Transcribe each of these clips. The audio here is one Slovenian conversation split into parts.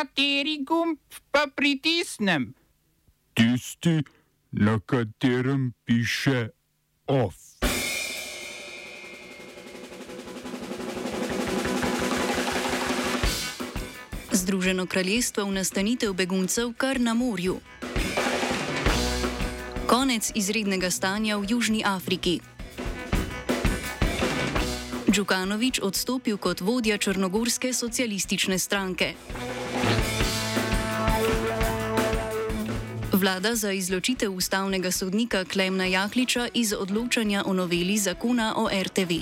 Kateri gumb pa pritisnem? Tisti, na katerem piše OF. Združeno kraljestvo v nastanitev beguncev kar na morju. Konec izrednega stanja v Južni Afriki. Djukanovič odstopil kot vodja Črnogorske socialistične stranke. Vlada za izločitev ustavnega sodnika Klemna Jakliča iz odločanja o noveli zakona o RTV.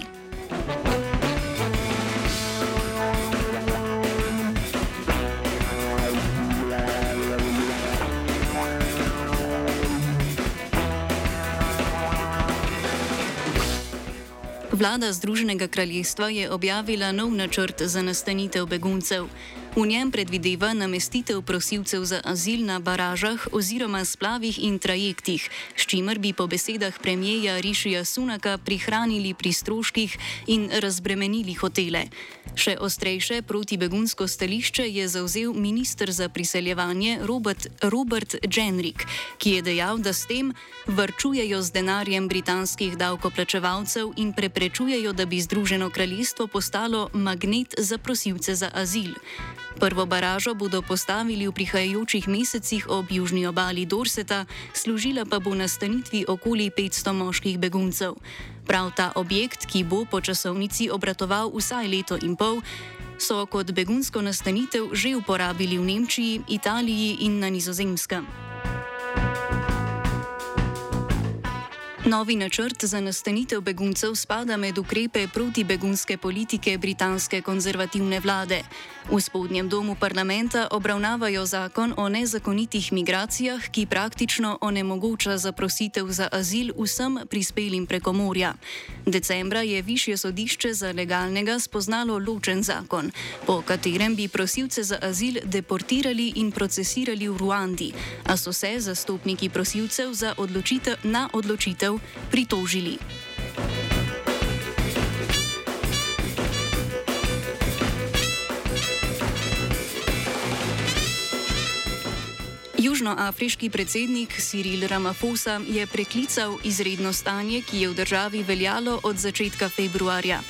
Vlada Združenega kraljestva je objavila nov načrt za nastanitev beguncev. V njem predvideva namestitev prosilcev za azil na baražah oziroma splavih in trajektih, s čimer bi po besedah premijeja Rišija Sunaka prihranili pri stroških in razbremenili hotele. Še ostrejše protibegunsko stališče je zauzel ministr za priseljevanje Robert, Robert Jenrick, ki je dejal, da s tem vrčujejo z denarjem britanskih davkoplačevalcev in preprečujejo, da bi Združeno kraljestvo postalo magnet za prosilce za azil. Prvo baražo bodo postavili v prihajajočih mesecih ob južni obali Dorseta, služila pa bo nastanitvi okoli 500 moških beguncev. Prav ta objekt, ki bo po časovnici obratoval vsaj leto in pol, so kot begunsko nastanitev že uporabili v Nemčiji, Italiji in na nizozemskem. Novi načrt za nastanitev beguncev spada med ukrepe protibegunske politike britanske konzervativne vlade. V spodnjem domu parlamenta obravnavajo zakon o nezakonitih migracijah, ki praktično onemogoča zaprositev za azil vsem prispelim preko morja. Decembra je Višje sodišče za legalnega spoznalo ločen zakon, po katerem bi prosilce za azil deportirali in procesirali v Ruandi, a so se zastopniki prosilcev odločitev, na odločitev pritožili. Južnoafriški predsednik Cyril Ramaphosa je preklical izredno stanje, ki je v državi veljalo od začetka februarja.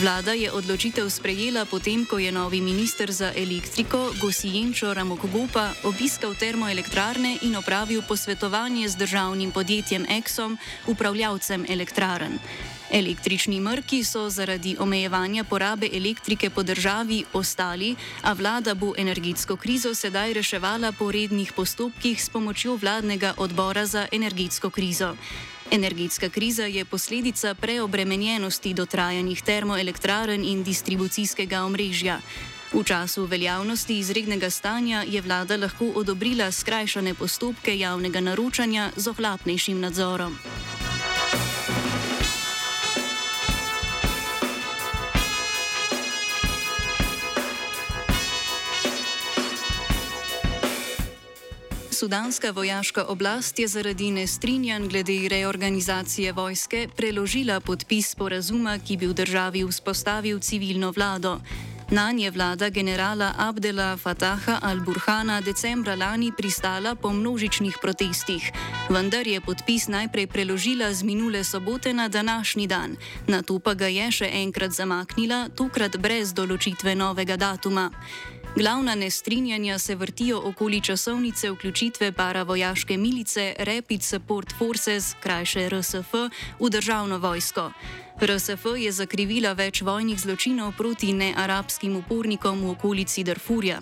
Vlada je odločitev sprejela potem, ko je novi minister za elektriko Gosijenčo Ramokogopa obiskal termoelektrarne in opravil posvetovanje z državnim podjetjem Exxon, upravljavcem elektrarn. Električni mrki so zaradi omejevanja porabe elektrike po državi ostali, a vlada bo energetsko krizo sedaj reševala po rednih postopkih s pomočjo vladnega odbora za energetsko krizo. Energetska kriza je posledica preobremenjenosti dotrajanih termoelektrarn in distribucijskega omrežja. V času veljavnosti izrednega stanja je vlada lahko odobrila skrajšane postopke javnega naročanja z ohlapnejšim nadzorom. Sudanska vojaška oblast je zaradi nestrinjanj glede reorganizacije vojske preložila podpis sporazuma, ki bi v državi vzpostavil civilno vlado. Na nje vlada generala Abdela Fataha al-Burhana decembra lani pristala po množičnih protestih, vendar je podpis najprej preložila z minule sobote na današnji dan, na to pa ga je še enkrat zamaknila, tokrat brez določitve novega datuma. Glavna nestrinjanja se vrtijo okoli časovnice vključitve paravojaške milice Rapid Support Forces, krajše RSF, v državno vojsko. RSF je zakrivila več vojnih zločinov proti nearabskim upornikom v okolici Darfurja.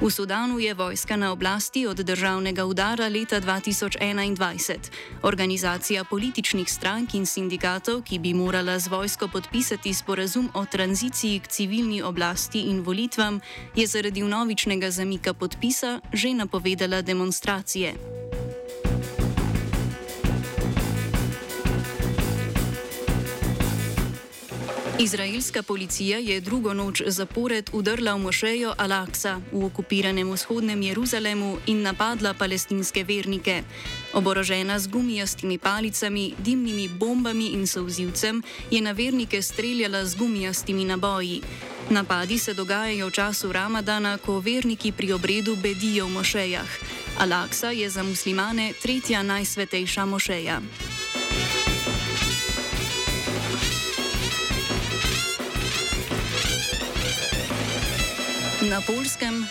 V Sudanu je vojska na oblasti od državnega udara leta 2021. Organizacija političnih strank in sindikatov, ki bi morala z vojsko podpisati sporazum o tranziciji k civilni oblasti in volitvam, je zaradi vnovičnega zamika podpisa že napovedala demonstracije. Izraelska policija je drugo noč zapored udrla v mošejo Al-Aqsa v okupiranem vzhodnem Jeruzalemu in napadla palestinske vernike. Oborožena z gumijastimi palicami, dimnimi bombami in sovzivcem je na vernike streljala z gumijastimi naboji. Napadi se dogajajo v času Ramadana, ko verniki pri obredu bedijo v mošejah. Al-Aqsa je za muslimane tretja najsvetejša mošeja. Na Polskem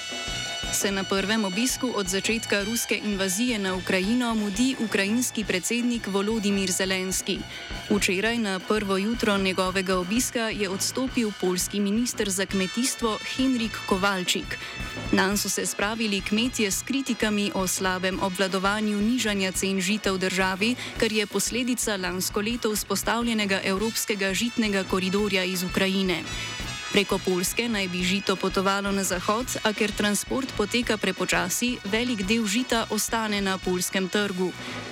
se na prvem obisku od začetka ruske invazije na Ukrajino mudi ukrajinski predsednik Volodimir Zelenski. Včeraj na prvo jutro njegovega obiska je odstopil polski minister za kmetijstvo Henrik Kovalčik. Nan so se spravili kmetje s kritikami o slabem obvladovanju nižanja cen žita v državi, kar je posledica lansko leto vzpostavljenega evropskega žitnega koridorja iz Ukrajine. Preko Polske naj bi žito potovalo na zahod, a ker transport poteka prepočasi, velik del žita ostane na polskem trgu.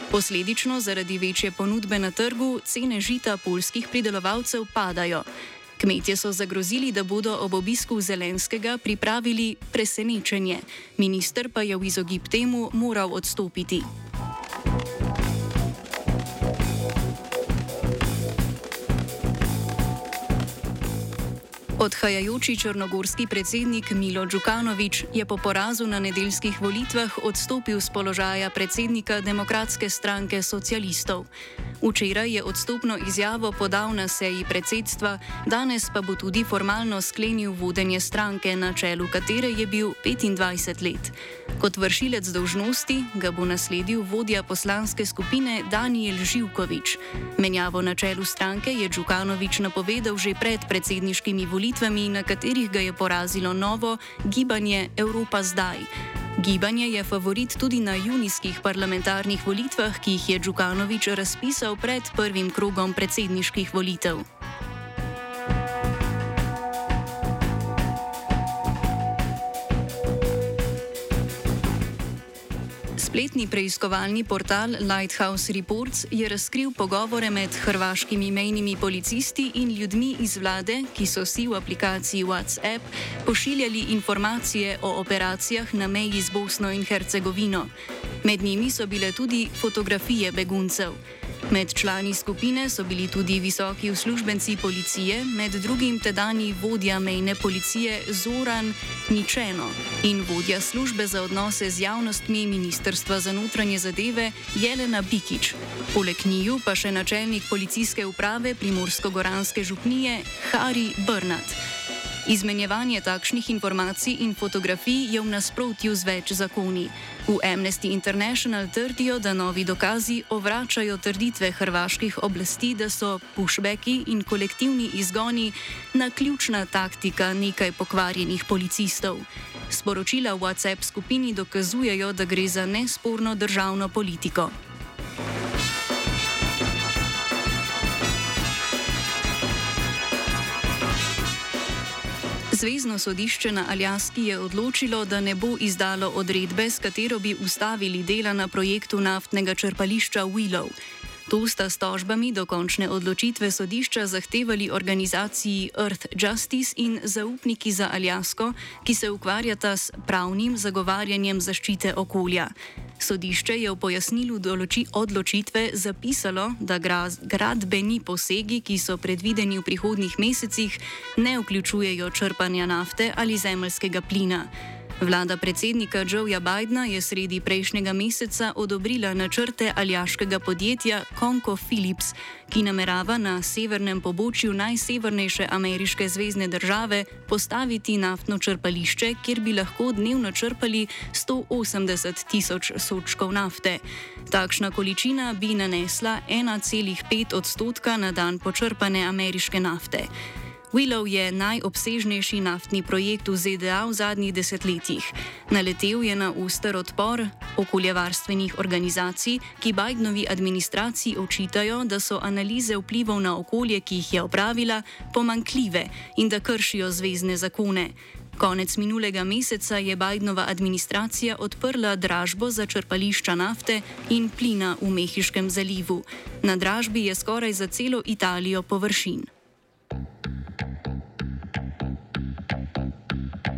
Posledično, zaradi večje ponudbe na trgu, cene žita polskih pridelovalcev padajo. Kmetje so zagrozili, da bodo ob obisku Zelenskega pripravili presenečenje, minister pa je v izogib temu moral odstopiti. Odhajajoči črnogorski predsednik Milo Djukanovič je po porazu na nedeljskih volitvah odstopil z položaja predsednika Demokratske stranke socialistov. Včeraj je odstopno izjavo podal na seji predsedstva, danes pa bo tudi formalno sklenil vodenje stranke, na čelu katere je bil 25 let. Kot vršilec dolžnosti ga bo nasledil vodja poslanske skupine Daniel Živkovič. Menjavo na čelu stranke je Djukanovič napovedal že pred predsedniškimi volitvami, na katerih ga je porazilo novo gibanje Evropa zdaj. Gibanje je favorit tudi na junijskih parlamentarnih volitvah, ki jih je Djukanovič razpisal pred prvim krogom predsedniških volitev. Spletni preiskovalni portal Lighthouse Reports je razkril pogovore med hrvaškimi mejnimi policisti in ljudmi iz vlade, ki so si v aplikaciji WhatsApp pošiljali informacije o operacijah na meji z Bosno in Hercegovino. Med njimi so bile tudi fotografije beguncev. Med člani skupine so bili tudi visoki uslužbenci policije, med drugim tedajni vodja mejne policije Zoran Ničeno in vodja službe za odnose z javnostmi Ministrstva za notranje zadeve Jelena Bikič. Poleg njiju pa še načelnik policijske uprave Primorsko-Goranske župnije Hari Brnat. Izmenjevanje takšnih informacij in fotografij je v nasprotju z več zakoni. V Amnesty International trdijo, da novi dokazi ovračajo trditve hrvaških oblasti, da so pushbacki in kolektivni izgoni na ključna taktika nekaj pokvarjenih policistov. Sporočila v WhatsApp skupini dokazujejo, da gre za nesporno državno politiko. Zvezdno sodišče na Aljaski je odločilo, da ne bo izdalo odredbe, s katero bi ustavili dela na projektu naftnega črpališča Willow. To sta s tožbami do končne odločitve sodišča zahtevali organizaciji Earth Justice in zaupniki za Aljasko, ki se ukvarjata s pravnim zagovarjanjem zaščite okolja. Sodišče je v pojasnilu določi odločitve zapisalo, da gradbeni posegi, ki so predvideni v prihodnih mesecih, ne vključujejo črpanja nafte ali zemljskega plina. Vlada predsednika Joeja Bidna je sredi prejšnjega meseca odobrila načrte aljaškega podjetja Conco Philips, ki namerava na severnem pobočju najsevernejše ameriške zvezdne države postaviti naftno črpališče, kjer bi lahko dnevno črpali 180 tisoč sočkov nafte. Takšna količina bi nanesla 1,5 odstotka na dan počrpane ameriške nafte. Willow je najobsežnejši naftni projekt v ZDA v zadnjih desetletjih. Naletel je na uster odpor okoljevarstvenih organizacij, ki Bidenovi administraciji očitajo, da so analize vplivov na okolje, ki jih je opravila, pomankljive in da kršijo zvezdne zakone. Konec minulega meseca je Bidenova administracija odprla dražbo za črpališča nafte in plina v Mehiškem zalivu. Na dražbi je skoraj za celo Italijo površin.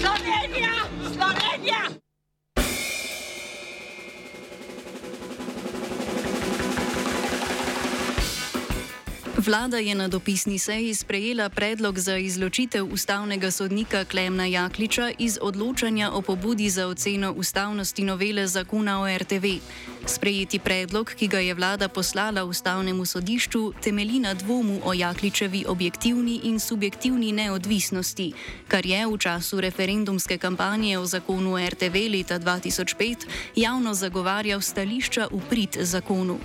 Slovenija, Slovenija. Vlada je na dopisni seji sprejela predlog za izločitev ustavnega sodnika Klemna Jakliča iz odločanja o pobudi za oceno ustavnosti novele zakona o RTV. Sprejeti predlog, ki ga je vlada poslala ustavnemu sodišču, temelji na dvomu o Jakličevi objektivni in subjektivni neodvisnosti, kar je v času referendumske kampanje o zakonu RTV leta 2005 javno zagovarjal stališča v prid zakonu.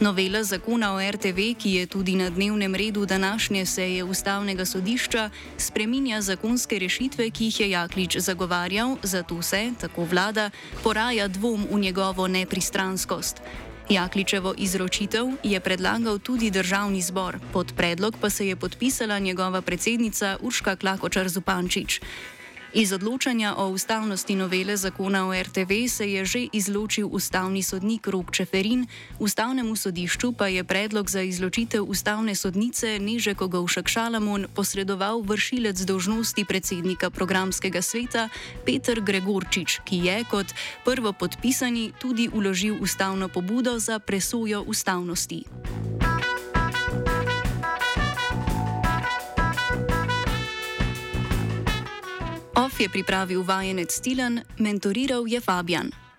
Novela zakona o RTV, ki je tudi na dnevnem redu današnje seje ustavnega sodišča, spreminja zakonske rešitve, ki jih je Jaklič zagovarjal, zato se, tako vlada, poraja dvom v njegovo nepristranskost. Jakličevo izročitev je predlagal tudi državni zbor, pod predlog pa se je podpisala njegova predsednica Urška Klakočar Zupančič. Iz odločanja o ustavnosti novele zakona o RTV se je že izločil ustavni sodnik Rok Čeferin, ustavnemu sodišču pa je predlog za izločitev ustavne sodnice Neže Kogovšek Šalamon posredoval vršilec dožnosti predsednika programskega sveta Peter Gregorčič, ki je kot prvo podpisani tudi uložil ustavno pobudo za presojo ustavnosti. Je pripravil vajenec Stilen, mentoriral je Fabian.